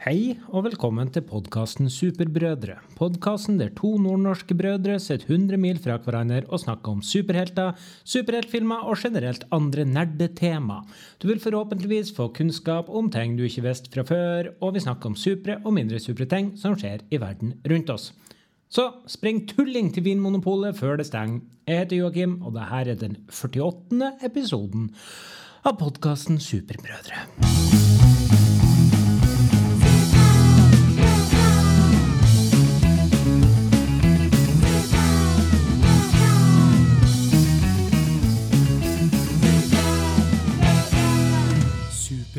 Hei og velkommen til podkasten Superbrødre. Podkasten der to nordnorske brødre sitter 100 mil fra hverandre og snakker om superhelter, superheltfilmer og generelt andre nerdetema. Du vil forhåpentligvis få kunnskap om ting du ikke visste fra før, og vi snakker om supre og mindre supre ting som skjer i verden rundt oss. Så spring tulling til Vinmonopolet før det stenger. Jeg heter Joakim, og dette er den 48. episoden av podkasten Superbrødre.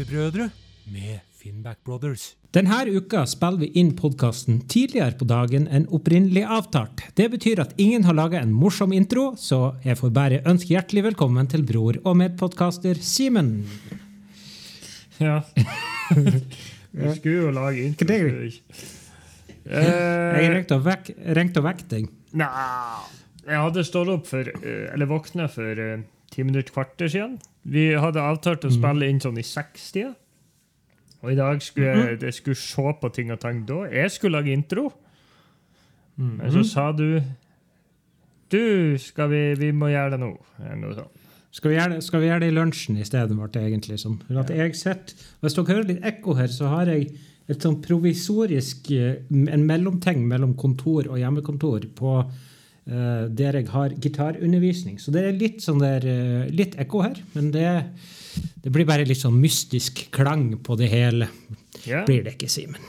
Superbrødre med Finnback Brothers. Denne uka spiller vi inn podkasten tidligere på dagen enn opprinnelig avtalt. Det betyr at ingen har laga en morsom intro, så jeg får bare ønske hjertelig velkommen til bror og medpodkaster Simen. Ja. Vi skulle jo lage intro. Jeg Eh, ringte og, vekk, deg. Nei, jeg hadde stått opp for eh, Eller våkna for eh, ti minutter, kvarter siden. Vi hadde avtalt å spille inn sånn i sekstida. Og i dag skulle jeg, jeg skulle se på ting og tang da. Jeg skulle lage intro. Men så sa du Du, skal vi, vi må gjøre det nå. Noe sånt. Skal vi, gjøre, skal vi gjøre det i lunsjen i stedet? Ble det egentlig sånn. For at jeg sitter, Hvis dere hører litt ekko her, så har jeg et sånn provisorisk eh, en mellomting mellom kontor og hjemmekontor på der jeg har gitarundervisning. Så det er litt sånn der, eh, litt ekko her, men det, det blir bare litt sånn mystisk klang på det hele. Ja, Blir det ikke, Simen?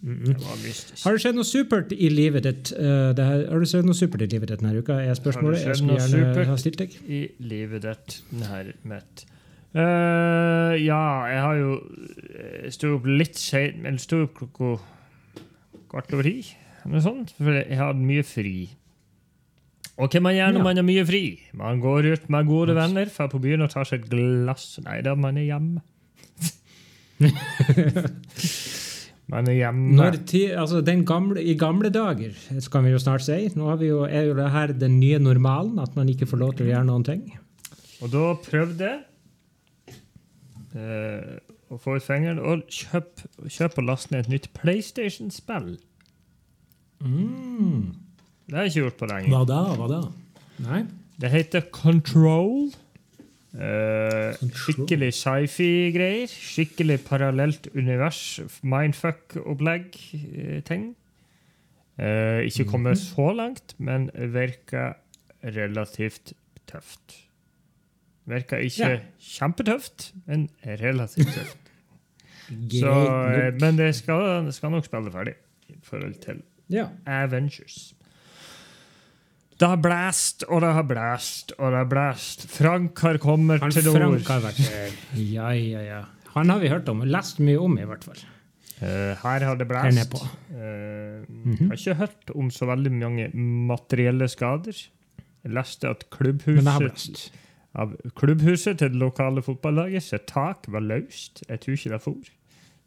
det var mystisk. Har det skjedd noe supert i livet ditt uh, det her, Har det skjedd noe supert i livet ditt denne uka? er spørsmålet. Har det skjedd noe supert? i livet ditt denne mitt? Uh, ja, jeg har jo Jeg sto opp litt seint, eller sto opp klokka kvart over ti. eller Noe sånt, for jeg hadde mye fri. Og hva man gjør når Ja. man har mye fri? Man går ut med gode venner, drar på byen og tar seg et glass. Nei da, man er hjemme. man er hjemme. Ti, altså den gamle, I gamle dager, så kan vi jo snart si Nå har vi jo, er jo det her den nye normalen, at man ikke får lov til å gjøre noen ting. Og da prøvde jeg eh, å få ut fingeren og kjøpe kjøp og laste ned et nytt PlayStation-spill. Mm. Det har jeg ikke gjort på lenge. Hva da? Hva da? Nei? Det heter Control. Uh, skikkelig sci-fi-greier. Skikkelig parallelt univers. Mindfuck-opplegg-ting. Uh, ikke kommet Mhm. så langt, men virker relativt tøft. Virker ikke Ja. kjempetøft, men relativt tøft. Så, eh, men det skal, det skal nok spille ferdig i forhold til Ja. Avengers. Det har blæst, og det har blæst, og det har blæst. Frank har kommet Han til nord. Frank har vært der. Ja, ja, ja. Han har vi hørt om. Lest mye om, i hvert fall. Uh, her har det blæst. Uh, mm -hmm. Har ikke hørt om så veldig mange materielle skader. Jeg leste at klubbhuset, av klubbhuset til det lokale fotballaget sitt tak var løst. Jeg tror ikke det for.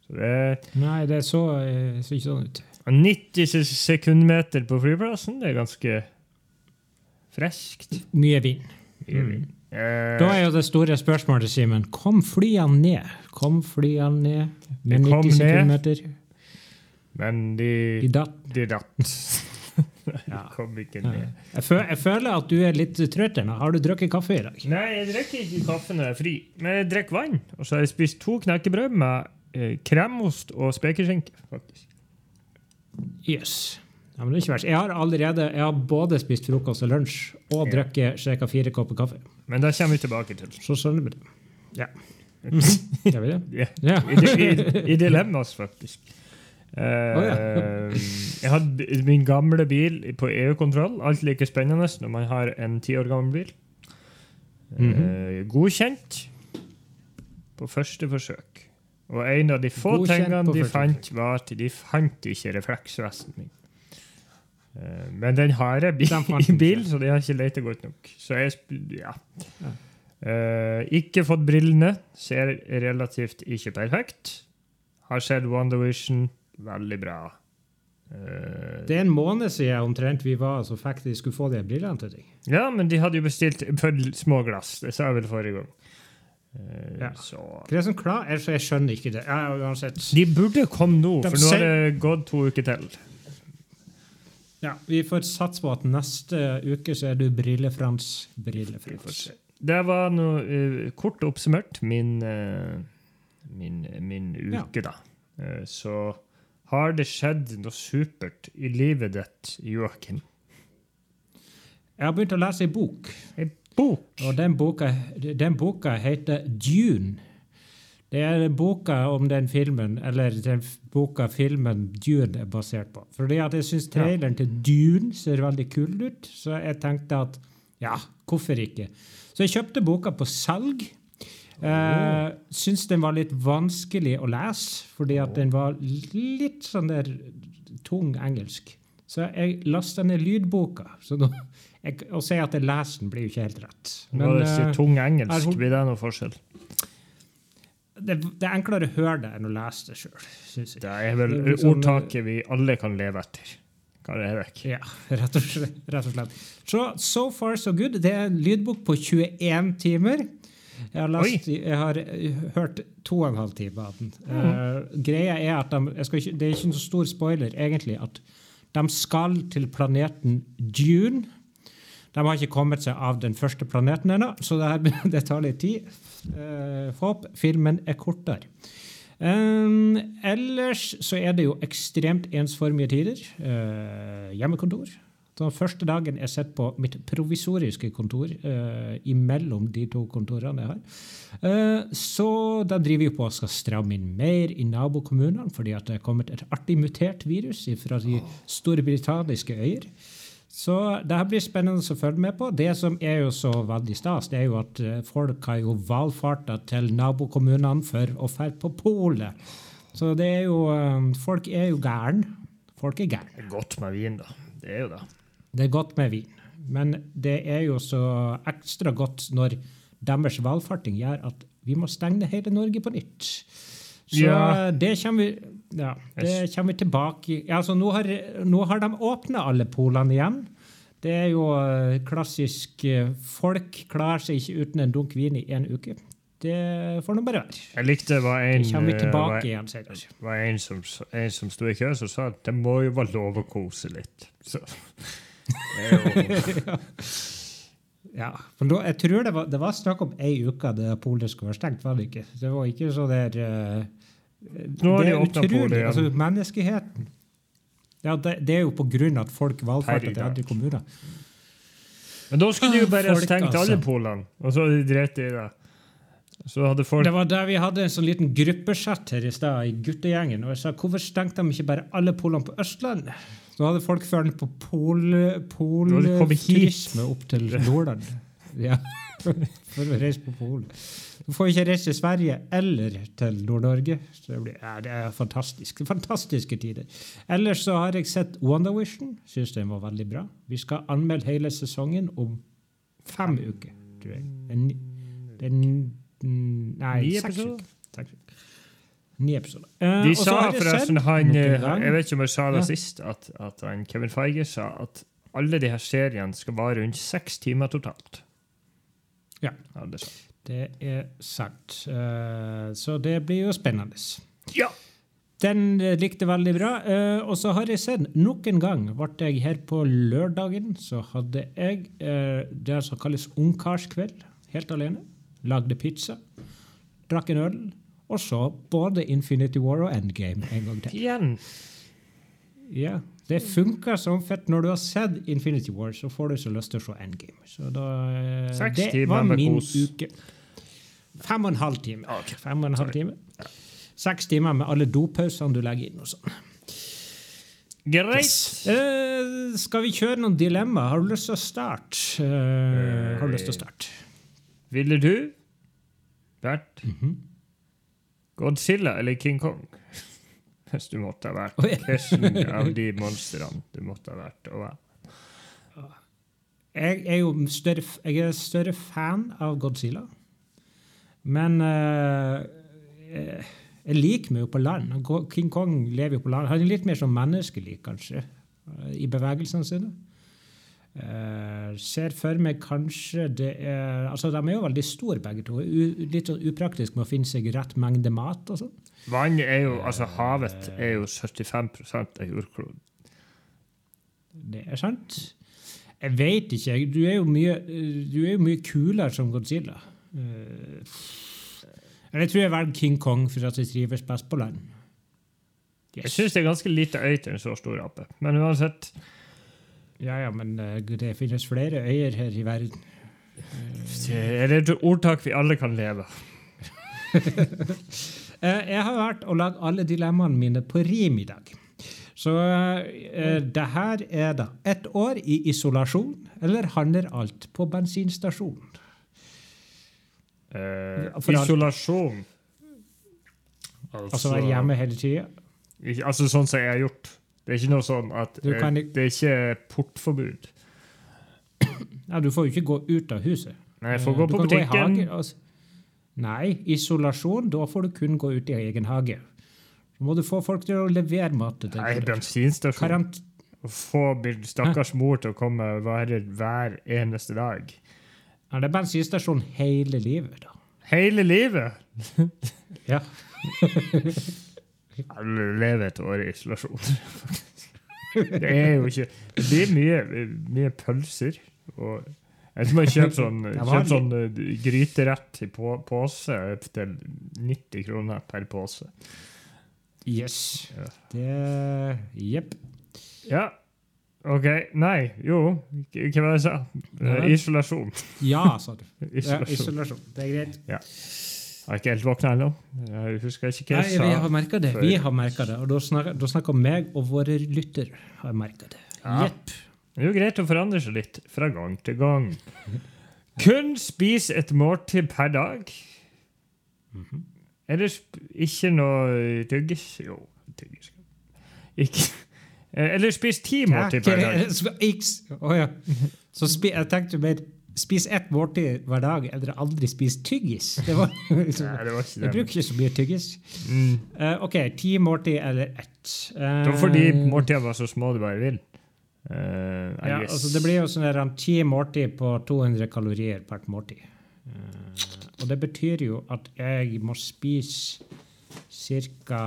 Så det Nei, det så, eh, så ikke sånn ut. er 90 sekundmeter på flyplassen. Det er ganske friskt. Mye vind. Mm. Eh, Da er jo det store spørsmålet, Simen. Kom flyene ned? Kom flyene ned med De kom 90 ned. sekundmeter? Men de, De datt. de datt. Ja. Kom ikke ned. Jeg, føl, jeg føler at du er litt trøtt ennå. Har du drukket kaffe i dag? Nei, jeg drikker ikke kaffe når jeg er fri, men jeg drikker vann. Og så har jeg spist to knekkebrød med eh, kremost og spekeskinke. faktisk. Yes. Ja, men det er ikke verst. Jeg har allerede jeg har både spist frokost og lunsj og Ja. drukket ca. fire kopper kaffe. Men det kommer vi tilbake til. Så skjønner vi det. Ja. Gjør vi det? Ja. Ja. I, i, I dilemmas, faktisk. Eh, ja. jeg hadde min gamle bil på EU-kontroll. Alt like spennende når man har en ti år gammel bil. Eh, godkjent på første forsøk. Og en av de få Godkjent tingene de fant, var at de fant ikke refleksvesten min. Eh, men den har jeg i bil, så de har ikke lett godt nok. Så jeg ja. Ja. Uh, ikke fått brillene. Ser relativt ikke perfekt. Har sett WandaVision. Veldig bra. Uh, Det er en måned siden omtrent vi var så fikk de skulle få de brillene til deg. ja, men de hadde jo bestilt for små glass. Det sa jeg vel forrige gang. Uh, Ja. Så Hva er det som klar? Jeg, skjønner ikke det. Ja, uansett. De burde komme nå, for nå har det gått to uker til. Ja, vi får satse på at neste uke så er du Brille-Frans. Brille-Frans. Det var noe uh, kort oppsummert min, uh, min, min uke, da. Uh, så har det skjedd noe supert i livet ditt, Joakim? Jeg har begynt å lese ei bok. Ei bok? Og den boka, den boka heter Dune. Det er boka om den filmen, eller den boka filmen Dune er basert på. Fordi at jeg syns traileren til Dune ser veldig kul ut, så jeg tenkte at ja, hvorfor ikke? Så jeg kjøpte boka på salg. Uh, syns den var litt vanskelig å lese, fordi at den var litt sånn der tung engelsk. Så jeg lasta ned lydboka. Så nå, jeg, å si at jeg leser den, blir jo ikke helt rett. Var det eh, så tung engelsk? Blir det noe forskjell? Det, det er enklere å høre det enn å lese det sjøl. Det er vel Det er liksom, ordtaket vi alle kan leve etter. Kari Hevek. Ja, rett og, slett, rett og slett. Så so far so good. Det er en lydbok på 21 timer. Jeg har, lest, jeg har eh, hørt to og en halv time av den. Uh, greia er at de, ikke, Det er ikke en så stor spoiler, egentlig, at de skal til planeten Dune. De har ikke kommet seg av den første planeten ennå, så det, her, det tar litt tid. Uh, opp. filmen er kortere. Um, ellers så er det jo ekstremt ensformige tider. Uh, hjemmekontor. Den første dagen jeg sitter på mitt provisoriske kontor uh, imellom de to kontorene jeg har. Uh, så da driver vi på og skal stramme inn mer i nabokommunene, fordi at det er kommet et artig mutert virus fra de store britanniske øyer. Så det her blir spennende å følge med på. Det som er jo så veldig stas, det er jo at eh, folk har jo valfarta til nabokommunene for å dra på polet. Så det er jo eh, Folk er jo gærne. Folk er gærne. Det er godt med vin, da. Det er jo det. Det er godt med vin. Men det er jo så ekstra godt når deres valfarting gjør at vi må stenge hele Norge på nytt. Så Ja. det kommer vi ja, det kommer vi tilbake. Altså, nå, har, nå har de åpna alle polene igjen. Det er jo eh, klassisk eh, Folk klarer seg ikke uten en dunk vin i én uke. Det får nå bare være. Jeg likte var en, Det vi eh, tilbake var, igjen senere. var en som, en som sto i kø som sa at det må jo være lov å kose litt. Så er Ja, for da, jeg tror det var, det var snakk om ei uke det polet skulle være stengt, var det ikke? Det var ikke så der eh, Nå har det de er for utrolig, igjen. Altså, menneskeheten ja, det, det er jo på grunn at folk valfarter til andre kommuner. Men da skulle de jo bare ha Folk, stengt alle altså. polene, og så hadde de drept i det. Folk Det var der vi hadde en sånn liten gruppesett her i sted, i guttegjengen. Og jeg sa hvorfor stengte de ikke bare alle polene på Østlandet? Så hadde folk følt på pol, pol polturisme opp til Nordland. Ja, for å reise på polet. Du får ikke reise til Sverige eller til Nord-Norge. Så det, blir, ja, det er fantastisk. Fantastiske tider. Ellers så har jeg sett WandaVision. Syns den var veldig bra. Vi skal anmelde hele sesongen om fem uker, tror jeg. En, det er nei, Ni seks episoder? uker. Ni episoder. Eh, De sa forresten han, en eh, Jeg vet ikke om jeg sa det Ja. sist, at, at han, Kevin Feige sa at alle de her seriene skal vare rundt seks timer totalt. Ja. Ja, det er Det er sant. Eh, så det blir jo spennende. ja. Den eh, likte veldig bra. Eh, og så har jeg sett nok en gang ble jeg her på lørdagen, så hadde jeg det som kalles ungkarskveld, helt alene. Lagde pizza, drakk en øl, og så både Infinity War og Endgame en gang til. Igjen. Ja, Det funker som fett. Når du har sett Infinity War, så får du så lyst til å se Endgame. Så da, eh, det var min kos. uke. Fem og en halv time. Okay. Fem og en halv time. Ja. Seks timer med alle dopausene du legger inn. og sånn. Greit. Eh, skal vi kjøre noen dilemma? Har du lyst til å starte? Uh, har du lyst til å starte? Ville du vært Mhm. Godzilla eller King Kong? Hvis du måtte ha vært hvilken av de monstrene du måtte ha vært. Og hva? Jeg er jo større, jeg er større fan av Godzilla. Men uh, eh, jeg liker meg jo på land. King Kong lever jo på land. Han er litt mer som menneskelig, kanskje, eh, i bevegelsene sine. Eh, ser for meg kanskje det er Altså, de er jo veldig store, begge to. U, litt sånn upraktisk med å finne seg rett mengde mat og sånn. Vann er jo, altså Havet er jo 75% av jordkloden. Det er sant. Jeg veit ikke. Du er jo mye, du er jo mye kulere som Godzilla. Uh, jeg tror jeg velger King Kong for at jeg trives best på land. Jeg syns det er ganske lite øy til en så stor ape. Men uansett Ja, ja, men eh, det finnes flere øyer her i verden. det er det et ordtak vi alle kan leve. Eh, Jeg har vært og lagd alle dilemmaene mine på rim i dag. Så eh, det her er da ett år i isolasjon, eller handler alt på bensinstasjon? Eh, isolasjon. Altså være hjemme hele tida? Altså sånn som jeg har gjort. Det er ikke noe sånn at eh, kan Det er ikke portforbud. Ja, du får jo ikke gå ut av huset. Nei, jeg får Eh, gå du på butikken. gå hage. Nei, isolasjon, da får du kun gå ut i egen hage. Så må du få folk til å levere mat til Nei, bensinstasjon. Karant Å få stakkars mor til å komme hver, hver eneste dag. ja, det er bensinstasjon hele livet, da. Hele livet! Ja. Lever et år i isolasjon. Det er jo ikke Det blir mye, mye pølser. Og jeg man kjøper sånn, Ja, kjøper sånn eh, gryterett i på, pose til 90 kroner per pose. Yes. Ja. Det Jepp. Ja. OK. Nei, jo. Hva var det jeg sa? Eh, Isolasjon. Ja, sa du. Ja, Isolasjon. isolasjon. Det er greit. Jeg har ikke helt våkna ennå. Jeg husker ikke hva Nei, vi har merka det. før. Vi har merka det. Og da snakker, da snakker meg og våre lyttere har merka det. Ja. Det er jo greit å forandre seg litt fra gang til gang. Kun spis et måltid per dag. Er det sp ikke noe tyggis? Jo, tyggis. Ikke. Eh, Eller spis ti måltid per dag. Å oh, ja. Så jeg tenkte mer spis ett måltid hver dag, eller aldri spis tyggis. Det var, liksom, Nei, det var ikke jeg bruker ikke så mye tyggis. Mm. Uh, OK, ti måltid eller ett. Uh, Det var fordi måltidene var så små du bare vil. Uh, ja, guess. altså Det blir jo sånn ti måltid på 200 kalorier per måltid. Uh, og det betyr jo at jeg må spise ca.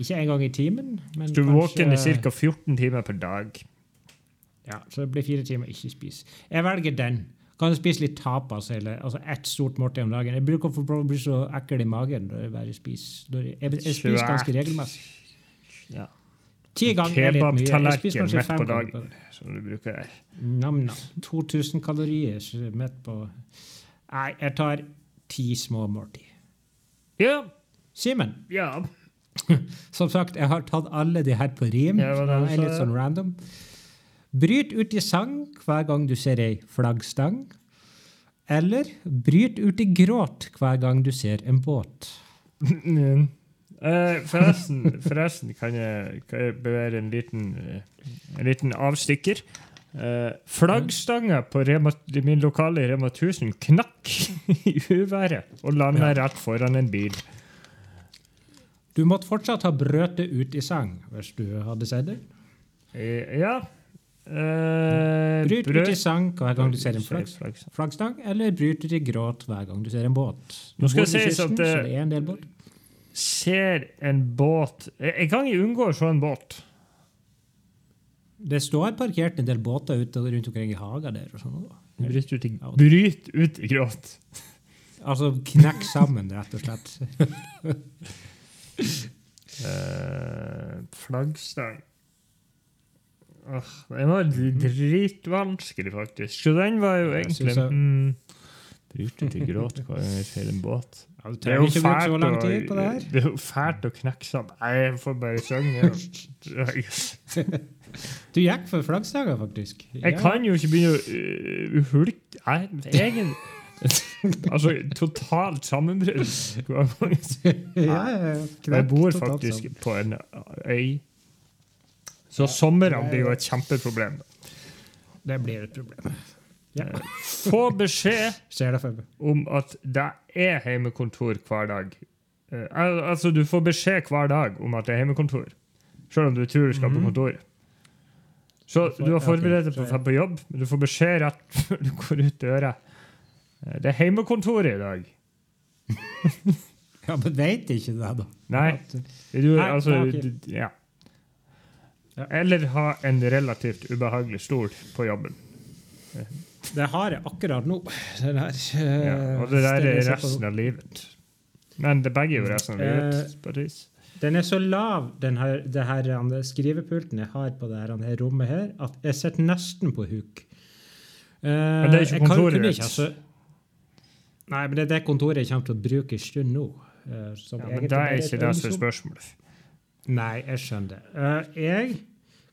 Ikke en gang i timen, men Så du er våken i ca. 14 timer per dag. Ja, så det blir fire timer ikke spise. Jeg velger den. Kan spise litt tapas eller altså ett stort måltid om dagen. Jeg bruker for å bli så ekkel i magen når jeg bare spiser. Jeg, jeg, jeg spiser ganske regelmessig. Ja. Ti ganger er litt mye. Kebabtallerken midt fem på dagen, som du bruker. Nam-nam. 2000 kalorier midt på Nei, jeg tar ti små måltid. Ja. Simen, ja. som sagt, jeg har tatt alle de her på rim. Ja, det er litt sånn random. Bryt ut i sang hver gang du ser ei flaggstang. Eller bryt ut i gråt hver gang du ser en båt. Eh, forresten, forresten kan, jeg, kan jeg bevere en liten, eh, en liten avstikker. Uh, Flaggstanga på Rema, min lokale Rema 1000 knakk i uværet og landa rett foran en bil. Du måtte fortsatt ha brøtet ut i sang hvis du hadde sett det. Uh, ja. Eh, Bryt brød- ut i sang hver gang du ser en flagg, Flaggstang. eller bryt ut i gråt hver gang du ser en båt. Nå skal jeg det sies at det- er en del båt. Ser en båt Jeg kan ikke unngå å se en båt. Det står parkert en del båter ute rundt omkring i hagen der. og sånn. Bryt ut i, bryt ut i gråt. Altså knekk sammen, rett og slett. uh, flaggstang Åh, Den var dritvanskelig, faktisk. Så den var jo egentlig jeg- mm, Bryt ut i gråt jeg ser en båt. Ja, du Det er jo trenger ikke bruke så fælt lang å- tid på det her. Det er jo fælt å knekke sånn. Nei, jeg får bare synge. Du gikk for flaggstanga, faktisk. Jeg kan jo ikke begynne å uh, hulke Nei, egen Altså totalt sammenbrudd. ja, ja, ja. Jeg bor faktisk på en øy. Så somrene blir jo et kjempeproblem. Det blir et problem. Ja. Eh, Få beskjed om at det er hjemmekontor hver dag. Eh, al- altså, du får beskjed hver dag om at det er hjemmekontor. Selv om du tror du skal på Mhm. kontoret. Så Du har forberedt deg på å dra på jobb, men du får beskjed rett før du går ut døra. Eh, Det er heimekontoret i dag. Ja, men veit ikke det, da. Nei. Du, altså, du- ja. Ja. Eller ha en relativt ubehagelig stol på jobben. Det har jeg akkurat nå. Det der, eh, Ja, og det der er resten av livet. Men det begge er jo resten av livet. Eh, på. Den er så lav, den her, det her skrivepulten jeg har på det her, det rommet her, at jeg sitter nesten på huk. Uh, Men det er ikke kontoret ditt. Altså, nei, men det er det kontoret jeg kommer til å bruke en stund nå. eh, som Ja, men det er ikke det som er spørsmålet. Nei, jeg skjønner det. Uh, jeg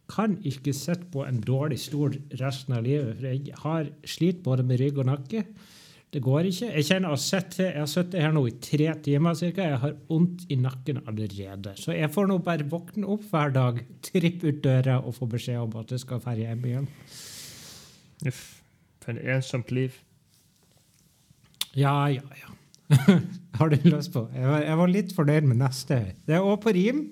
kan ikke sitte på en dårlig stol resten av livet, for jeg har slitt både med rygg og nakke. Det går ikke. Jeg kjenner å sitte, jeg har sittet her nå i tre timer cirka. Jeg har vondt i nakken allerede. Så jeg får nå bare våkne opp hver dag, trippe ut døra og få beskjed om at jeg skal dra hjem igjen. Uff. For et ensomt liv. Ja, ja, ja. har du lyst på? Jeg var, jeg var litt fornøyd med neste. Det er også på rim.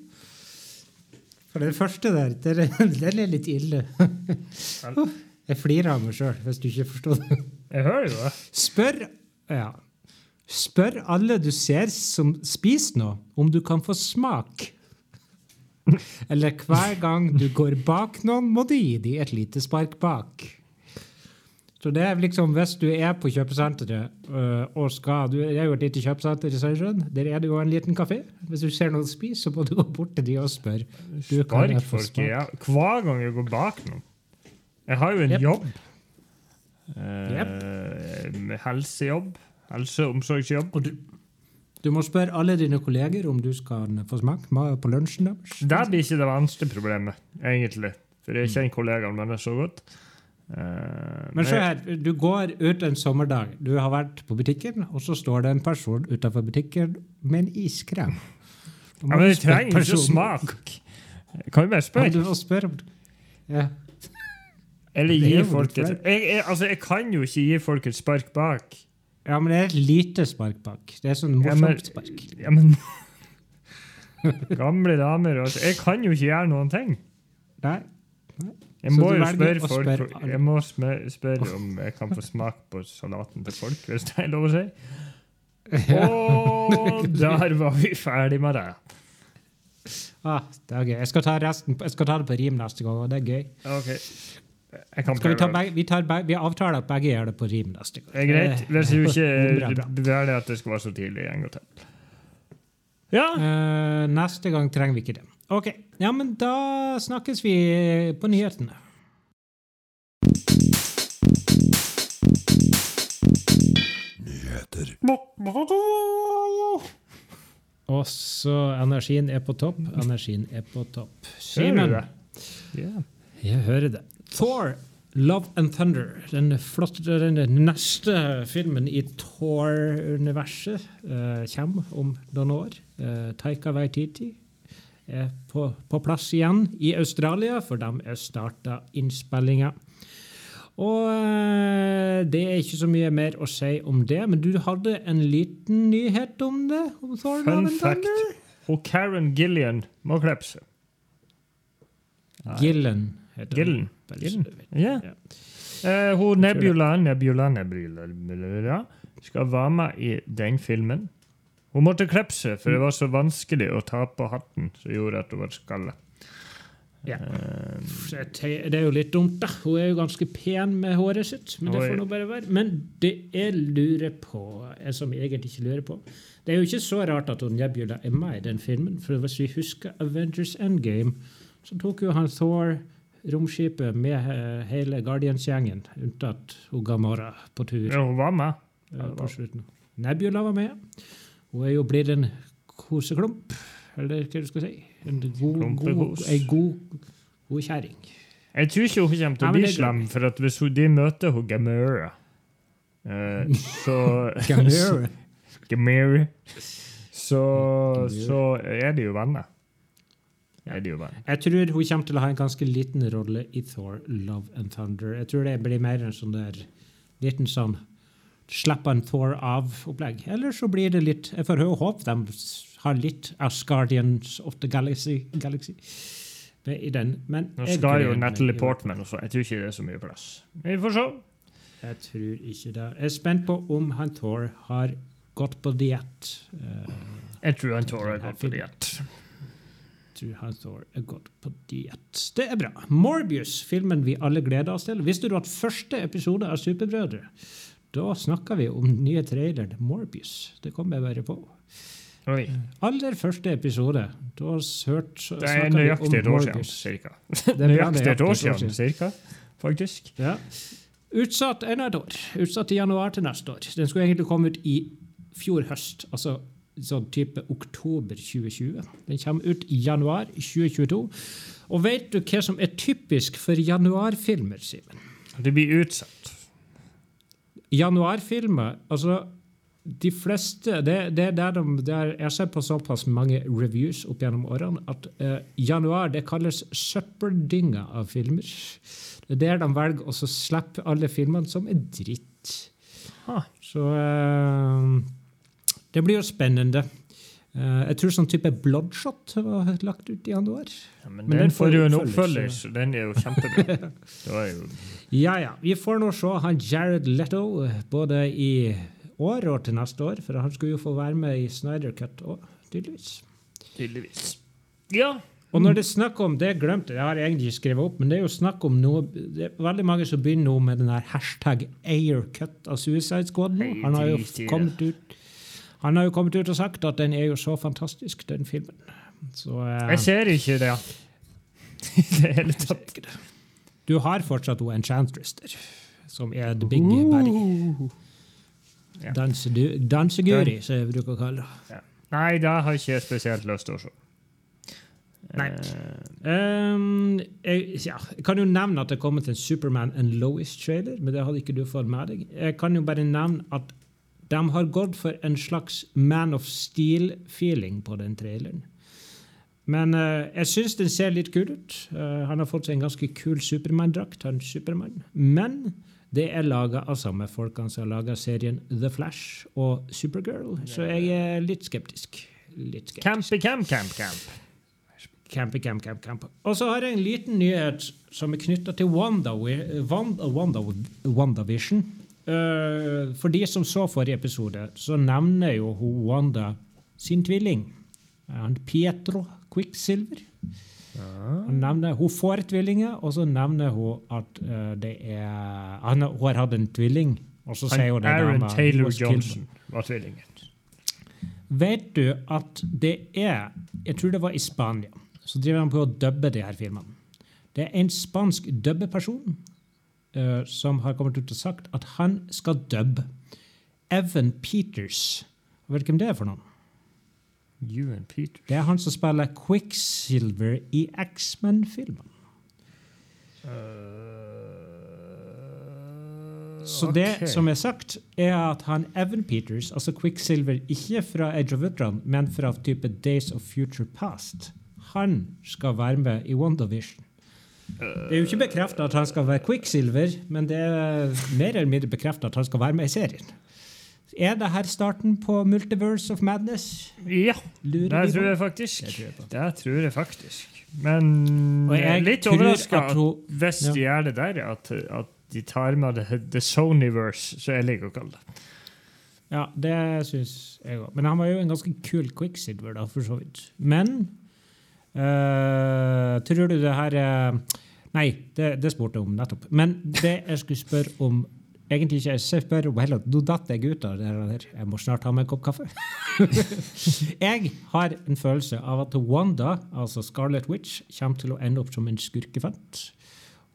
For det første der, det er, den er litt ille. Jeg flirer av meg sjøl, hvis du ikke forstår det. Jeg hører jo det. Spør ja. Spør alle du ser som spiser noe, om du kan få smak. Eller hver gang du går bak noen, må du gi dem et lite spark bak. Så det er liksom, Hvis du er på kjøpesenteret øh, og skal du, Det er jo et lite kjøpesenter i Sandnessjøen. Der er det jo en liten kafé. Hvis du ser noen spise, så må du gå bort til de og spørre. Du kan Spark få folk smak? i ja. Hver gang jeg går bak noen. Jeg har jo en yep. jobb. Eh, med helsejobb. Helse- og omsorgsjobb. Og du, du må spørre alle dine kolleger om du skal få smak på lunsjen deres. Det blir ikke det vanligste problemet, egentlig. For jeg kjenner kollegaene mine så godt. Eh, Men se her, du går ut en sommerdag. Du har vært på butikken, og så står det en person utenfor butikken med en iskrem. Ja, men det trenger ikke smak. Kan jo bare Ja, spørre. du må spørre ja. Eller er gi folk et jeg, jeg, altså, jeg kan jo ikke gi folk et spark bak. ja, men det er et lite spark bak. Det er sånn Ja, morsomt spark. Ja, men Gamle damer altså, Jeg kan jo ikke gjøre noen ting. Nei. Nei. Jeg må spørre folk. Jeg må spørre om jeg kan få smak på salaten til folk, hvis det er lov å si. Og der var vi ferdig med det. Ah, det er gøy. Jeg skal ta, resten, jeg skal ta det på rim neste gang, og det er gøy. Okay. Vi, ta begge, vi, tar begge, vi avtaler at begge gjør det på rim neste gang. Det er greit. Hvis du ikke bra. at det skal være så tidlig en gang til. Ja. Uh, neste gang trenger vi ikke det. Ok, ja, men da snakkes vi på nyhetene. Nyheter. Og så energien er på topp. Energien er på topp. Hører du Simen, det? Ja. jeg hører det. Thor, Love and Thunder. Den, flotte, den neste filmen i Thor-universet uh, kommer om noen år. Uh, Taika Waititi er på, på plass igjen i Australia, for de er starta innspillinga. Og eh, det er ikke så mye mer å si om det, men du hadde en liten nyhet om det? Om Fun fact. Og Karen Gillian må klippe seg. Gillen heter Gillen. hun. Gillen. så. Ja. Eh, hun Nebula, Nebula, Nebula skal være med i den filmen. Hun måtte klepse, for det var så vanskelig å ta på hatten som gjorde at hun var skalla. Ja. Eh, te- Det er jo litt dumt, da. Hun er jo ganske pen med håret sitt. Men det får nå bare være. Men det jeg lurer på, jeg som jeg egentlig ikke lurer på Det er jo ikke så rart at hun Nebula er med i den filmen. For hvis vi husker Avengers Endgame, så tok jo han Thor romskipet med eh, hele Guardians-gjengen, unntatt hun Gamora på tur. ja, hun var med. på slutten. Nebula var med. Hun er jo blitt en koseklump, eller hva du skal si. En god, god, ei god, god kjerring. Jeg tror ikke hun kommer til å bli slem, for at hvis hun, de møter hun Gamera, eh, så Gamera. Gamera. Så, så er de jo venner. Ja. de jo venner. Jeg tror hun kommer til å ha en ganske liten rolle i Thor Love and Thunder. Jeg tror det blir mer en sånn der liten sånn Slapp en Thor av-opplegg. Eller så blir det litt Jeg får håpe de har litt Asgardians of the Galaxy. Galaxy. i den. Men Nå skal jo Natalie Portman også. Jeg tror ikke det er så mye plass. Vi får se. Jeg tror ikke det. Jeg er spent på om han Thor har gått på diett. Uh, Jeg tror han Thor har gått på diett. tror han Thor er gått på diett. Det er bra. Morbius, filmen vi alle gleder oss til. Visste du at første episode av Superbrødre, da snakker vi om den nye traileren Morbius. Det kom jeg bare på. Oi. Aller første episode. Da hørte Det er nøyaktig et år siden, cirka. Nøyaktig et år siden, cirka, faktisk. Ja. Utsatt enda et år. Utsatt til januar til neste år. Den skulle egentlig komme ut i fjor høst, altså sånn type oktober 2020. Den kommer ut i januar 2022. Og vet du hva som er typisk for januarfilmer, Simen? Det blir utsatt. Januarfilmer, altså de fleste det, det er der de, der Jeg har sett på såpass mange reviews opp gjennom årene at eh, januar det kalles søppeldynga av filmer. Det er der de velger å slippe alle filmene som er dritt. Ah. Så eh, det blir jo spennende. Eh, jeg tror sånn type Bloodshot var lagt ut i januar. Ja, men, Men den, får jo en oppfølger, så den er jo kjempebra. Det var jo Ja, ja. Vi får nå se han Jared Leto eh, både i år og til neste år, for han skulle jo få være med i Snyder Cut òg, tydeligvis. tydeligvis Ja. Og når det er snakk om det glemte jeg, har egentlig skrevet opp, men det er jo snakk om noe det er veldig mange som begynner nå med den her hashtag Aircut av Suicide Squad. Han har jo kommet ut han har jo kommet ut og sagt at den er jo så fantastisk, den filmen. Så eh, Jeg ser ikke det i det hele tatt. Du har fortsatt hun Enchantress der, som er the big baddie. Uh. Ja. Danseguri, Danseguri, som jeg bruker å kalle det. Nei, det har ikke jeg spesielt lyst til å se. Nei. Um, jeg, ja, jeg kan jo nevne at det er kommet en Superman and Lois-trailer, men det hadde ikke du fått med deg. Jeg kan jo bare nevne at de har gått for en slags Man of Steel-feeling på den traileren. Men uh, jeg syns den ser litt kul ut. Uh, han har fått seg en ganske kul Supermann-drakt. han Superman. Men det er laga av samme folkene som har laga serien The Flash og Supergirl, så jeg er litt skeptisk. Litt skeptisk. Campy camp, camp, camp. Campy, camp, camp, camp. Og så har jeg en liten nyhet som er knytta til Wanda, Wanda, Wanda, WandaVision. Eh, for de som så forrige episode, så nevner jo hun Wanda sin tvilling. Eh, Han Pietro Quicksilver. Hun, nevner, hun får tvillinger, og så nevner hun at eh, det er Hun har hatt en tvilling, og så sier hun det Aaron dama, Taylor Johnson var tvillingen. Vet du at det er Jeg tror det var i Spania. Så driver han på å dubbe de her filmene. Det er en spansk dubbeperson som har kommet ut og sagt at han skal dubbe Evan Peters. Vet du hvem det er for noen? Ewan Peters. Det er han som spiller Quicksilver i X-Men-filmen. Så det som er sagt, er at han Evan Peters, altså Quicksilver, ikke fra Age of Ultron, men fra type Days of Future Past, han skal være med i WandaVision. Det er jo ikke bekrefta at han skal være Quicksilver, men det er mer eller mindre bekrefta at han skal være med i serien. Er det her starten på Multiverse of Madness? Ja, det tror jeg faktisk. Det tror jeg. Faktisk. Men jeg er litt tror overraska hvis de gjør det der, at, at de tar med det, the Sonyverse, så jeg liker å kalle det. Ja, det syns jeg òg. Men han var jo en ganske kul Quicksilver, da, for så vidt. Men eh, tror du det her uh, Nei, det, det spurte jeg om nettopp. Men det jeg skulle spørre om Egentlig ikke, jeg spør om heller, Nå datt jeg ut av det her. Jeg må snart ha meg en kopp kaffe. jeg har en følelse av at Wanda, altså Scarlet Witch, kommer til å ende opp som en skurkefant.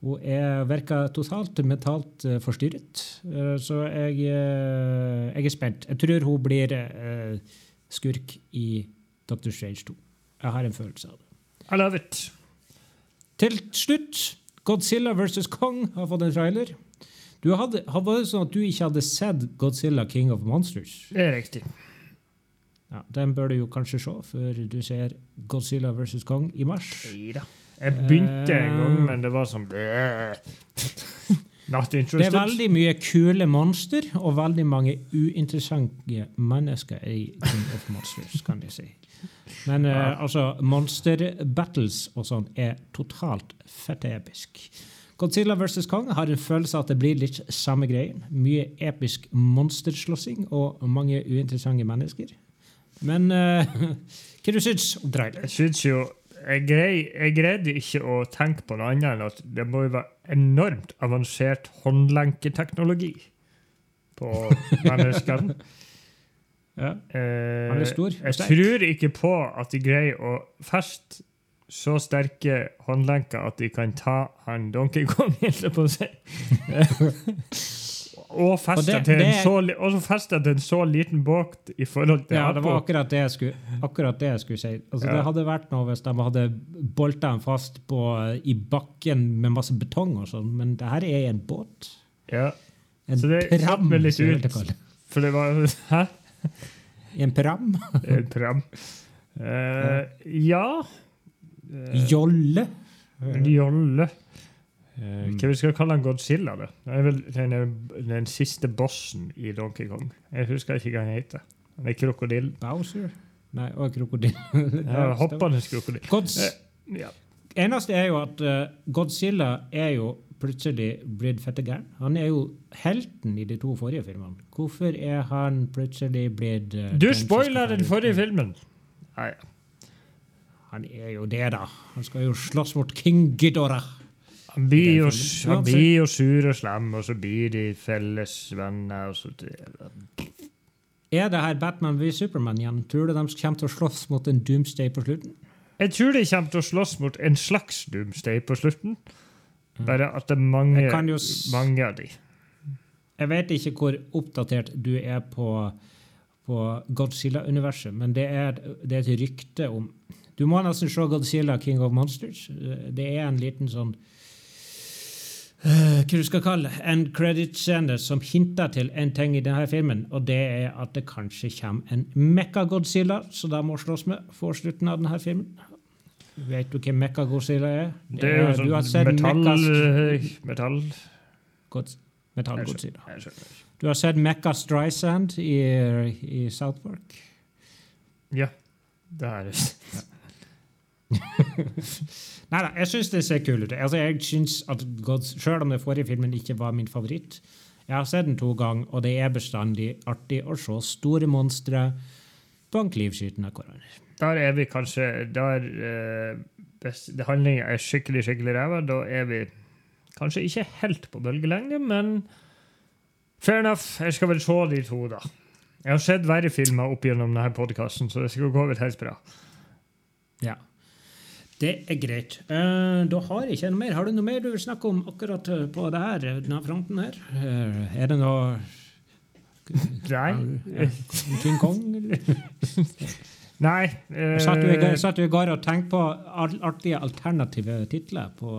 Hun er, virker totalt mentalt eh, forstyrret, eh, så jeg, jeg er spent. Jeg tror hun blir skurk i Doctor Strange 2. Jeg har en følelse av det. I love it. Til slutt, Godzilla vs. Kong har fått en trailer. Du hadde, var det sånn at du ikke hadde sett Godzilla King of Monsters? Det er riktig. Ja, Den bør du jo kanskje se før du ser Godzilla vs. Kong i mars. Neida. Jeg begynte en gang, Eh. men det var sånn Det er veldig mye kule monster og veldig mange uinteressante mennesker i King of Monsters, kan jeg si. Men eh, altså, monster battles og sånn er totalt fett episk. Godzilla vs. Kong har en følelse av at det blir litt samme greien. Mye episk monsterslåssing og mange uinteressante mennesker. Men uh, hva du syns om traileren? Jeg syns jo jeg, grei, jeg greide ikke å tenke på noe annet enn at det må jo være enormt avansert håndlenketeknologi på menneskene. Ja. Eh, Han er stor jeg tror ikke på at de greier å feste så sterke håndlenker at de kan ta han Donkey Kong, holdt jeg på å si. og festa Og det- til, en det- så og så feste til en så liten båt i forhold til Ja, det var akkurat det jeg skulle, akkurat det jeg skulle si. Altså, Ja. Det hadde vært noe hvis de hadde bolta den fast på, i bakken med masse betong og sånn, men det her er en båt. Ja, En Så det pram, meg litt ut. det. for det var Hæ? En pram? En pram. Uh, ja Eh, Jolle? Jolle. Eh, hva vi skal kalle han Godzilla? Det er vel den, den siste bossen i Donkey Kong. Jeg husker ikke hva han heter. Han er krokodill. Bowser? Nei, og krokodille. Ja, Hoppende krokodill. Gods, Eh, ja. eneste er jo at eh, Godzilla er jo plutselig blitt fette gæren. Han er jo helten i de to forrige filmene. Hvorfor er han plutselig blitt uh, Du spoiler spoila den forrige filmen! Nei, Han er jo det, da. Han skal jo slåss mot King Ghidorah. Han blir jo, han blir jo sur og slem, og så blir de felles venner. Og så Er det her Batman v Superman igjen? Tror du de kommer til å slåss mot en Doomsday på slutten? Jeg tror de kommer til å slåss mot en slags Doomsday på slutten. Bare at det er mange, Mm. Mange av de. Jeg vet ikke hvor oppdatert du er på, på Godzilla-universet, men det er, det er et rykte om Du må nesten se Godzilla King of Monsters. Det er en liten sånn hva du skal kalle en credit sender som hinter til en ting i denne filmen, og det er at det kanskje kommer en Mekka-Godzilla så de må slåss med for slutten av denne filmen. Vet du hvem Mekka-Godzilla er? Det er jo du har sånn sett metall... Mekkas- metall. Godz- Metall-Godzilla. Jeg skjønner ikke. Du har sett Mekka Strysand i, i South Park? Ja. Det er Nei da, jeg syns det ser kul ut. Altså, jeg synes at Gods, Selv om den forrige filmen ikke var min favoritt, jeg har sett den to ganger, og det er bestandig artig å se store monstre på en knivskyten av hverandre. Der er vi kanskje Der uh, handlinga det handlingen er skikkelig skikkelig ræva, da er vi kanskje ikke helt på bølgelengde, men fair enough. Jeg skal vel se de to, da. Jeg har sett verre filmer opp gjennom denne podkasten, så det skal gå vel helt bra. Ja. Det er greit. Eh, da har jeg ikke noe mer. Har du noe mer du vil snakke om akkurat eh, på det her, denne fronten her? Eh, er det noe Nei. King Kong? eller? Nei Uh, Satt du i går satt du i gar og tenkte på artige alternative titler på,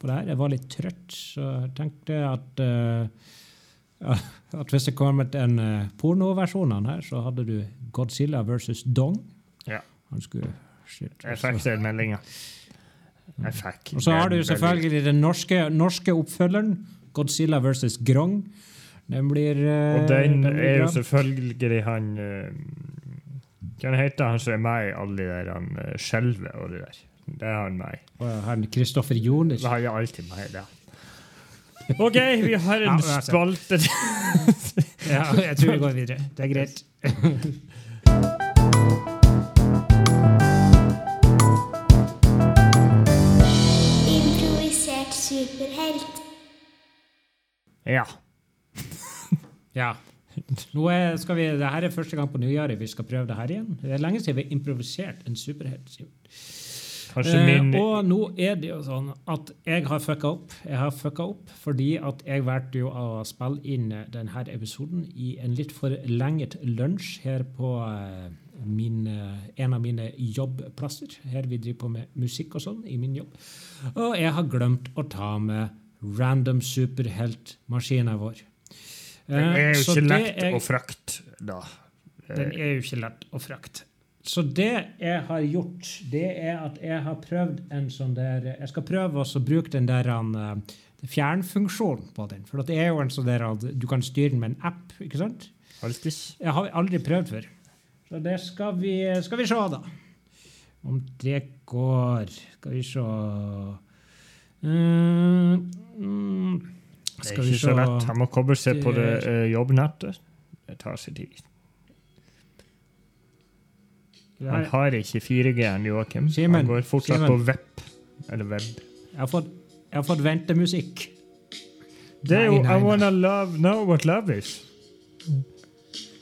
på det her? Jeg var litt trøtt, så jeg tenkte at uh, at hvis det kom en pornoversjon av den her, så hadde du Godzilla versus Dong. Ja. Han skulle Jeg fikk den meldinga. Jeg fikk Og så har du den selvfølgelig den norske, norske oppfølgeren, Godzilla versus Grong. Den blir eh, Og den blir er jo selvfølgelig han uh, Hva heter han som er med i alle de der han skjelver og det der? Det er han meg. Og han Kristoffer Joner. Han er alltid meg, ja. det. OK, vi har en ja, spalte Ja, jeg tror vi går videre. Det er greit. Ja. Ja. Nå er, skal vi, det her er første gang på nyåret vi skal prøve det her igjen. Det er lenge siden vi har improvisert en superhelt. Min Eh, og nå er det jo sånn at jeg har fucka opp. Jeg har fucka opp fordi at jeg valgte jo å spille inn eh, denne episoden i en litt forlenget lunsj her på eh, min, eh, en av mine jobbplasser. Her vi driver på med musikk og sånn i min jobb. Og jeg har glemt å ta med random superheltmaskinen vår. Den er Eh, jo ikke lett å frakte, da. den er jo ikke lett å frakte. Så det jeg har gjort, det er at jeg har prøvd en sånn der Jeg skal prøve å bruke den der eh, på den. For det er jo en sånn der at du kan styre den med en app. ikke sant? Altis. Jeg har aldri prøvd før. Så det skal vi, skal vi se, da. Om det går Skal vi se Mm, mm, Det er ikke så lett. Han må koble seg på det uh, jobbnettet. Det tar sin tid. Han har ikke 4G-en, Joakim. Han går fortsatt Simen. på web. Eller web. Jeg har fått, jeg har fått ventemusikk. Det er jo I wanna love, know what love is.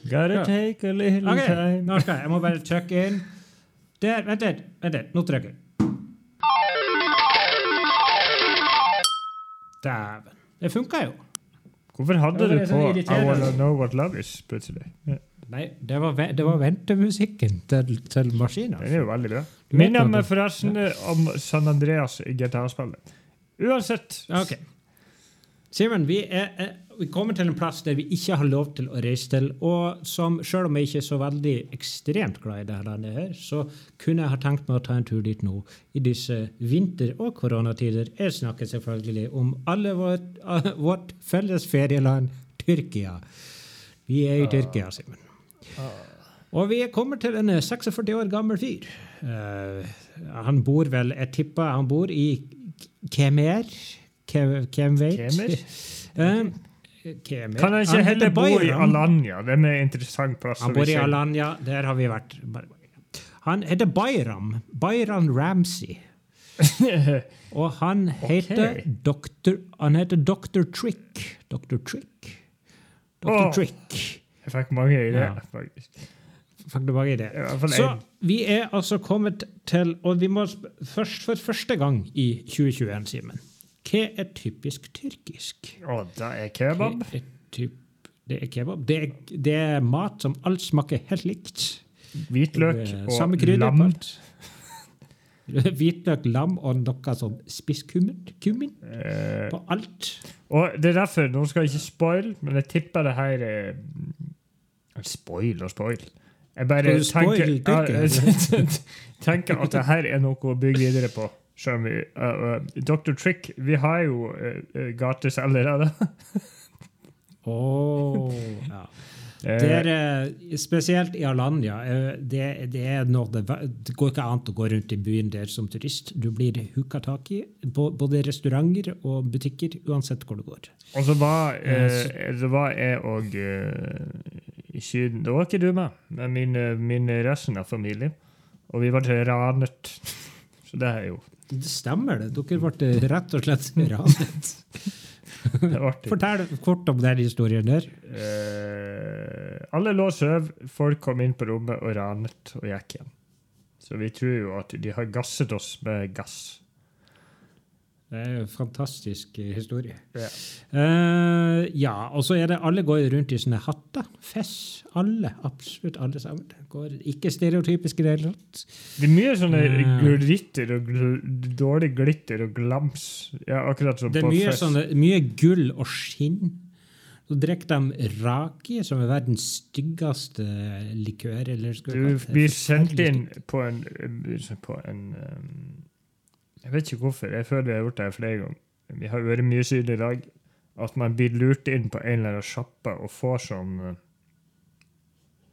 Gotta take a little Ok, time. nå skal jeg. Jeg må bare trykke inn. Der, vent litt. Vent litt. Nå trykker jeg. Dæven. Det funka jo. Hvorfor hadde du på I wanna know what love is plutselig? Ja, Nei, det var, ve- det var ventemusikken til, til maskinen. Den er jo veldig bra. Minner meg forresten ja. om San Andreas i GTA-spillet. Uansett. Ok. Simen, vi, er, er, vi kommer til en plass der vi ikke har lov til å reise til. Og som, selv om jeg ikke er så veldig ekstremt glad i dette landet, her, så kunne jeg ha tenkt meg å ta en tur dit nå i disse vinter- og koronatider. Jeg snakker selvfølgelig om alle vårt, vårt felles ferieland, Tyrkia. Vi er i Tyrkia, Simen. Og vi kommer til en 46 år gammel fyr. Uh, han bor vel Jeg tipper han bor i Kemer. Ke- Hvem vet? Kemer? Eh, Kemer. Kan han ikke heller bo i Alanya? Den er en interessant plass. Han bor i. Alanya. Der har vi vært. Han heter Bayram. Bayram Ramsey. Og han heter Dr. Han heter Dr. Trick. Dr. Trick. Dr. Trick. Jeg fikk mange ideer, Ja. faktisk. Fikk du mange det? I hvert fall Så vi er altså kommet til Og vi må først for første gang i 2021, Simen. Hva er typisk tyrkisk? Å, det er kebab. Er typ, det er kebab. Det er, det er mat som alt smaker helt likt. Hvitløk og lam. Hvitløk, lam og noe sånn spisskummen. Eh, på alt. og det er derfor, Nå skal jeg ikke spoil, men jeg tipper det her er Spoil og spoil. Jeg bare tenker, spoil tenker at det her er noe å bygge videre på. Selv om vi, uh, uh, Dr. Trick, vi har jo uh, gates allerede. Oh, ja. Eh, Det er, eh, spesielt i Alanya. eh, Det, det, er noe, det, det går ikke an å gå rundt i byen der som turist. Du blir hooka tak i på både restauranter og butikker, uansett hvor du går. og så var, Eh, eh, så var jeg og eh, i Syden Da var ikke du med, men min, eh, min resten av familien. Og vi ble ranet. Så det er jo Det stemmer, det. Dere ble rett og slett ranet. Fortell kort om den historien der. Uh, alle lå og sov. Folk kom inn på rommet og ranet og gikk igjen. Så vi tror jo at de har gasset oss med gass. Det er jo en fantastisk eh, historie. Ja. Uh, ja, og så er det alle går rundt i sånne hatter. Fess. Alle. Absolutt alle sammen. Går ikke stereotypisk i det hele tatt. Det er mye sånne uh, glitter og gl dårlig glitter og glams. Ja, akkurat som Det er på mye, fest. sånne, mye gull og skinn. Så drikker de raki, som er verdens styggeste likør. Eller Du blir sendt inn på en, på en um, Jeg vet ikke hvorfor. Jeg føler jeg har gjort det flere ganger. Vi har vært mye syd i dag. At man blir lurt inn på en eller annen sjappe og får sånn uh,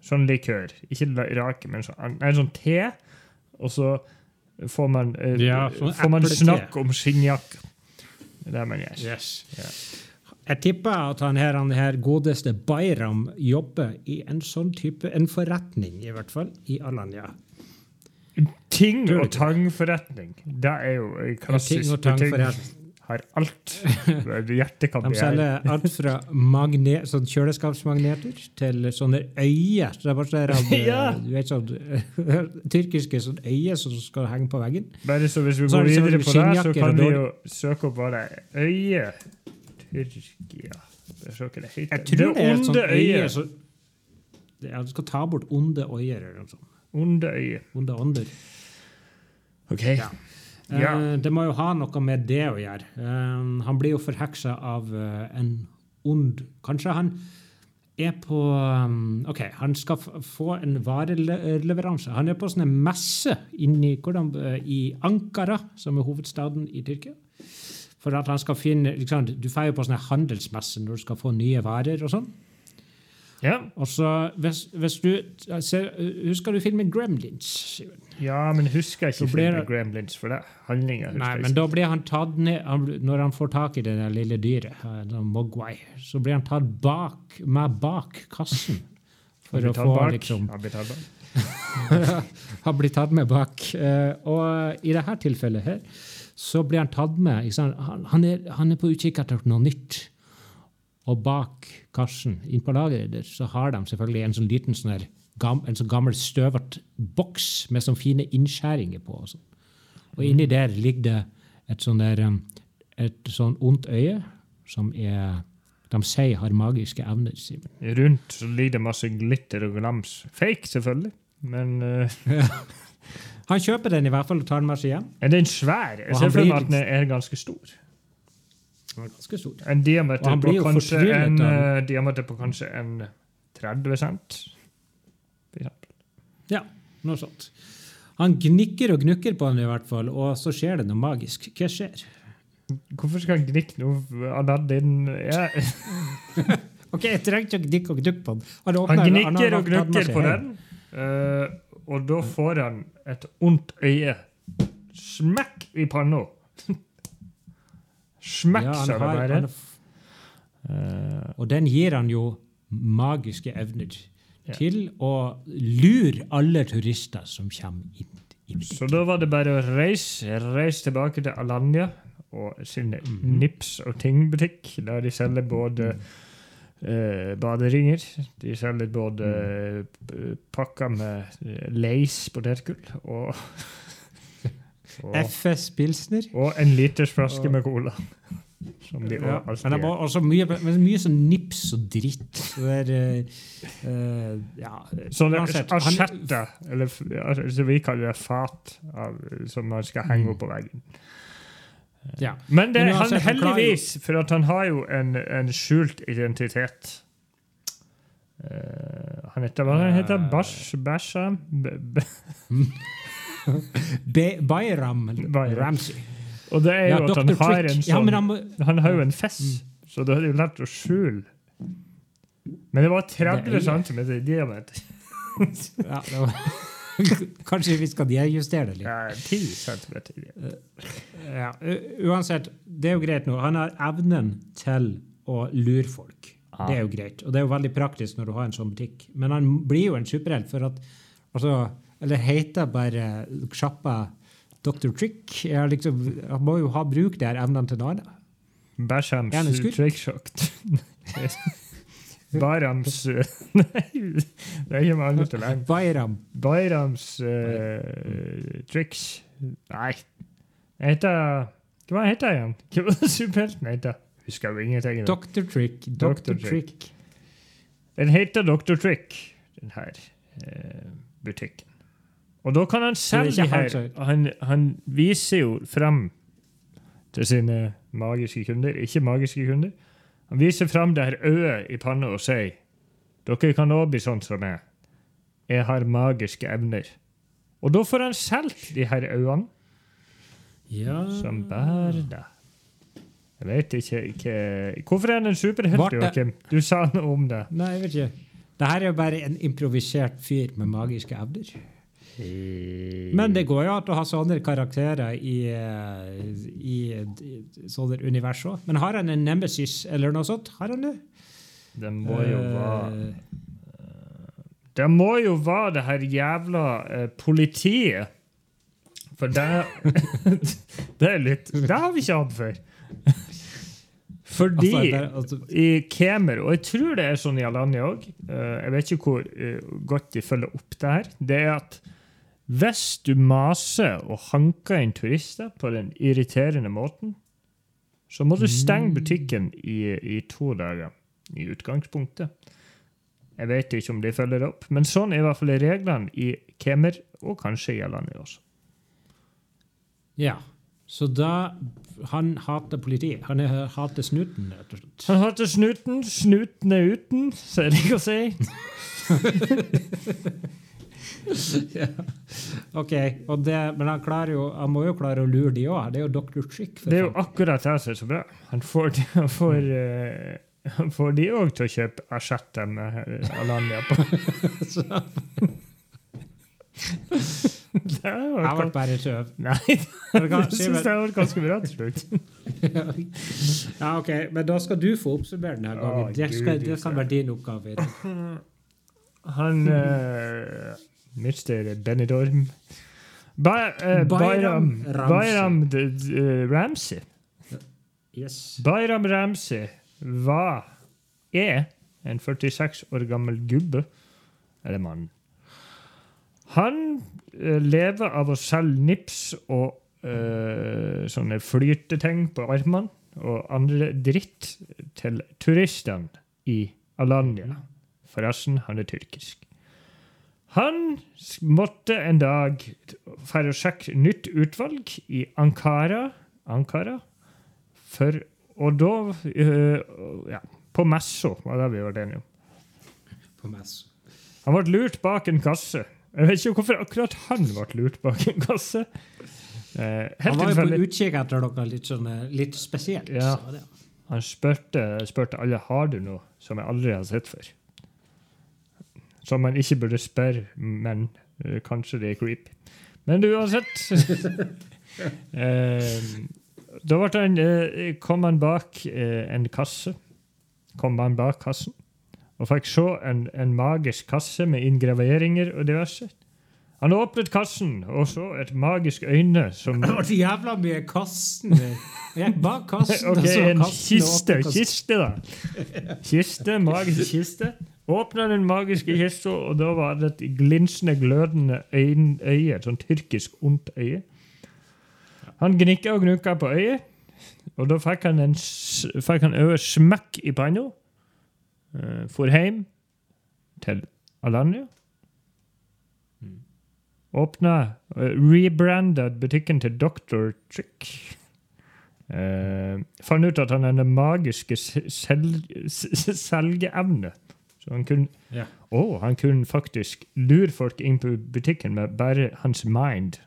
Sånn likør. Ikke rake, men sånn, nei, sånn te. Og så får man, uh, Ja, sånn får man snakk om skinnjakke. Det er det man gjør. Yes. Ja. Jeg tipper at han her, han her godeste Bayram jobber i en sånn type en forretning, i hvert fall, i Alanya. Ting- og tangforretning. Det er jo en klassisk ting og tangforretning. Har alt. Hjertet kan De selger alt fra magne, sånn kjøleskapsmagneter til sånne øyer. Så det er bare sånn eh, Ja. du vet sånn, Tyrkiske sånn øyer som skal henge på veggen. Bare så hvis vi Så går det videre selvfølgelig på det, så skinnjakker kan vi dårlig- jo søke opp bare øye Tyrkia er så ikke det heter. Jeg tror det er et sånt øye øye. ja, Du skal ta bort onde øyer eller noe sånt. Onde øye. Onde ånder. OK. Ja. Ja. Eh, det må jo ha noe med det å gjøre. Eh, han blir jo forheksa av eh, en ond Kanskje han er på um, OK, han skal få en vareleveranse. Han er på sånne messe inni, hvordan, eh, i Ankara, som er hovedstaden i Tyrkia. For at han skal finne liksom, Du får jo på sånne handelsmesser når du skal få nye varer og sånn. Ja. Og så hvis, hvis du ser, Husker du filmen Gremlins? Ja, men husker jeg ikke blir filmen Gremlins for det. Handlinga husker Nei, jeg men da blir han tatt ned han, Når han får tak i det der lille dyret, eh, Mogwai, så blir han tatt bak, med bak kassen. For Han blir tatt få bak. liksom Han blir tatt bak. Han blir tatt med bak. Eh, og i dette tilfellet her så blir han tatt med? Han, han, er, han er på utkikk etter noe nytt. Og bak kassen, inn på lageret der, så har de selvfølgelig en sånn liten sånn her, en sånn gammel støvete boks med sånne fine innskjæringer på. Og, sånn. og inni der ligger det et sånn der um, et sånn ondt øye som er de sier har magiske evner. Simen. Rundt så ligger det masse glitter og glams. Fake, selvfølgelig. Men eh, Han kjøper den i hvert fall og tar den med seg hjem. er den svær? Jeg ser for meg at den er ganske stor. Den er ganske stor. En diameter han på kanskje en, av- eh, diameter på kanskje en 30 cent. for eksempel. Ja, noe sånt. Han gnikker og gnukker på den i hvert fall, og så skjer det noe magisk. Hva skjer? Hvorfor skal han gnikke noe Aladdin ja. Ok, Jeg trenger ikke å gnikke og gnukke på den. Han, Han åpner- han gnikker og gnukker på den, uh, og da får han et ondt øye. Smekk i panna! Smekk, Ja, sa det bare. Eh, Og den gir han jo magiske evner Ja. til å lure alle turister som kommer inn. i butikken. så da var det bare å reise, reise tilbake til Alanya og sine mm. nips og ting-butikk, der de selger både uh, baderinger, de selger både mm. pakker med leis Lace potetgull og, og FS Pilsner. Og en liters flaske med cola. Som de Ja, men det er var også mye, mye sånn nips og dritt. Så det er, eh, ja, Sånn asjette, eller f- altså, vi kaller det fat, av, som man skal henge opp på veggen. ja. Men det, Men han heldigvis, for han har jo en, en skjult identitet. Uh, han heter hva han heter. Bash, Basham? Bayram. Ramsey. Og det er Ja, jo at han Dr. har en Ja, sånn han, må- Han har jo en fess, så det er jo lett å skjule. Men det var 30 Det er- cm i diameter. ja, det var, Kanskje vi skal justere det litt. Ja, 10 cm. Ja, uansett, det er jo greit nå. Han har evnen til å lure folk. Ah. Det er jo greit. Og det er jo veldig praktisk når du har en sånn butikk. Men han blir jo en superhelt for at altså, Eller heter bare sjappa Dr. Trick? Jeg liksom, jeg må jo ha bruk de her evnene til noe annet. Han trickshocked. Barams eh, Nei, det er ikke mange til lenge. Bayram. Bayrams uh, tricks Nei. Jeg heter Hva heter jeg igjen? Hva var det superhelten heter? Husker jo ingenting. Dr. Trick. Dr. Trick. Den heter Dr. Trick, den her uh, butikken. Og da kan han selv selge ikke her. han Han, viser jo frem til sine magiske kunder, ikke magiske kunder. Han viser frem det her øyet i panna og sier dere kan òg bli sånn som meg. Jeg har magiske evner. Og da får han solgt de her øynene Ja som bærer deg. Jeg vet ikke, ikke Hvorfor er han en superhelt, Joakim? Du sa noe om det. Nei, jeg vet ikke. Det her er jo bare en improvisert fyr med magiske evner. Men det går jo an å ha sånne karakterer i, eh, i, i sånne univers òg. Men har han en nemesis eller noe sånt? Har han det? Det må jo være Eh, Det må jo være det her jævla eh, politiet. For det Det er litt Det har vi ikke hatt før. Fordi altså, altså, i Kemer, og jeg tror det er sånn i Alanya òg Jeg vet ikke hvor eh, godt de følger opp det her. Det er at hvis du maser og hanker inn turister på den irriterende måten, så må du stenge butikken i, i to dager i utgangspunktet. Jeg vet ikke om de følger det opp, men sånn er i hvert fall reglene i Kemer, og kanskje i Alanya også. ja. Så da Han hater politiet. Han er, hater snuten, rett og slett. Han hater snuten, snuten er uten, så er det ikke å si. ja. OK. Det, men han, jo, han må jo klare å lure de òg. Det er jo Dr. Chick. Det er jo akkurat det som er så bra. Han får, de- han får, uh, han får de òg til å kjøpe asjetter med eh, Alanya på. det var Jeg ble bare tøv. Nei, jeg syns det var ganske bra til slutt. ja, OK. Men da skal du få oppsummere denne gangen. Å, det, skal, det kan være din oppgave. Han uh, Mr. Benidorm ba, eh, Bayram Bayram eh, Ramsey. Yes. Bayram Ramsey var er en 46 år gammel gubbe. Eller mann. Han uh, lever av å selge nips og uh, sånne flyteting på armene og andre dritt til turistene i Alanya. Forresten, han er tyrkisk. Han måtte en dag for å sjekke nytt utvalg i Ankara, Ankara for, og da uh, ja, På messa, var det vi var enige om. På mess. Han ble lurt bak en kasse. Jeg vet ikke hvorfor akkurat han ble lurt bak en kasse. Eh, Han var jo på utkikk etter noe litt, sånn, eh, litt spesielt. Ja. Han spurte, spurte alle har du noe som jeg aldri har sett før. Som man ikke burde spørre, men uh, kanskje det er creepy. Men uansett uh, Da han, uh, kom han bak en kasse. Kom han bak kassen og fikk se en, en magisk kasse med inngraveringer og diverse. Han åpnet kassen og så et magisk øyne som Det ble jævla mye kassen. Jeg gikk bak kassen. Ok, en kassen kiste. Kiste, da. Kiste, magisk kiste. Åpna den magiske kista, og da var det et glinsende, glødende øye. Et sånn tyrkisk ondt øye. Han gnikka og gnukka på øyet, og da fikk han en fikk øye smekk i panna. Uh, for hjem til Alanya. Åpna, uh, rebranda butikken til Dr. Trick. Uh, fant ut at han hadde magiske selgeevne. Så han kunne, yeah. oh, han kunne faktisk lure folk inn på butikken med bare hans mind.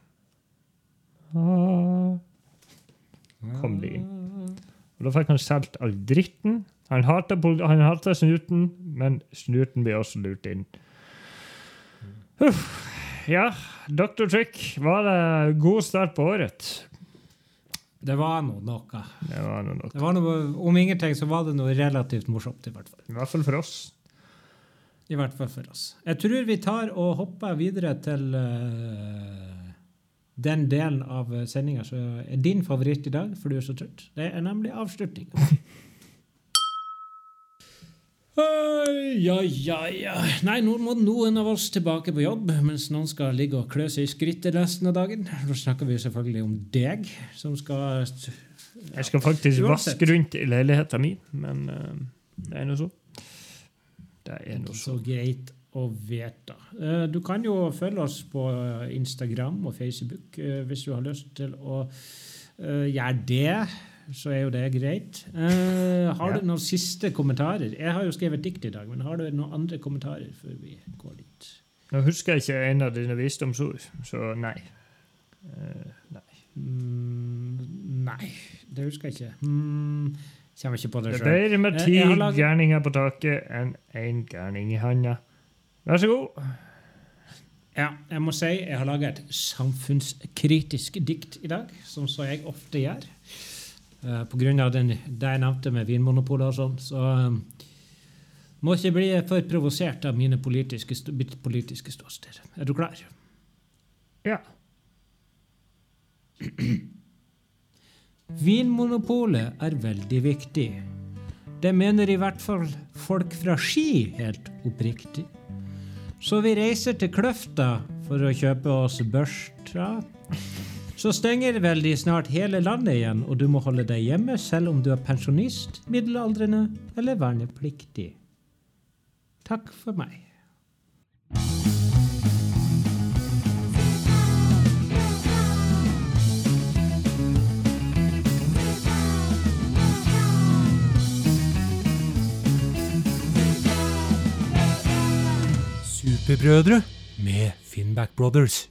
Ah, kom de inn. Og Da fikk han solgt all dritten. Han hata, han hata snuten, men snuten ble også lurt inn. Uff. Ja, Dr. Trick, var det god start på året? Det var nå noe. Det var noe. Det var noe. Om ingenting så var det noe relativt morsomt, i hvert fall. I hvert fall for oss. I hvert fall for oss. Jeg tror vi tar og hopper videre til uh, den delen av sendinga som er din favoritt i dag, for du er så trøtt. Det er nemlig avslutninga. Ja, ja, ja. Nei, nå må noen av oss tilbake på jobb, mens noen skal ligge og klø seg i skrittet resten av dagen. Da snakker vi selvfølgelig om deg, som skal Jeg skal faktisk Uansett. vaske rundt i leiligheten min, men uh, det er nå så. Det er nå så. Så greit å vite. Eh, Du kan jo følge oss på eh, Instagram og Facebook eh, hvis du har lyst til å gjøre det. Så er jo det greit. Har du noen siste kommentarer? Jeg har jo skrevet dikt i dag, men har du noen andre kommentarer før vi går dit? Nå husker jeg ikke en av dine visdomsord, så nei. Nei. Mm, nei, det husker jeg ikke. Mm, kommer ikke på det Det er bedre med Eh, ti jeg gærninger på taket enn én gærning i handa. Vær så god. Ja, jeg må si jeg har laga et samfunnskritisk dikt i dag, som så jeg ofte gjør. Uh, på grunn av den, det jeg nevnte med Vinmonopolet og sånn. Så um, må ikke bli for provosert av mine politiske, st- politiske ståsted. Er du klar? Ja. Vinmonopolet er veldig viktig. Det mener i hvert fall folk fra Ski helt oppriktig. Så vi reiser til Kløfta for å kjøpe oss børster. Så stenger vel de snart hele landet igjen, og du må holde deg hjemme selv om du er pensjonist, middelaldrende eller vernepliktig. Takk for meg. Superbrødre. med Finnback Brothers.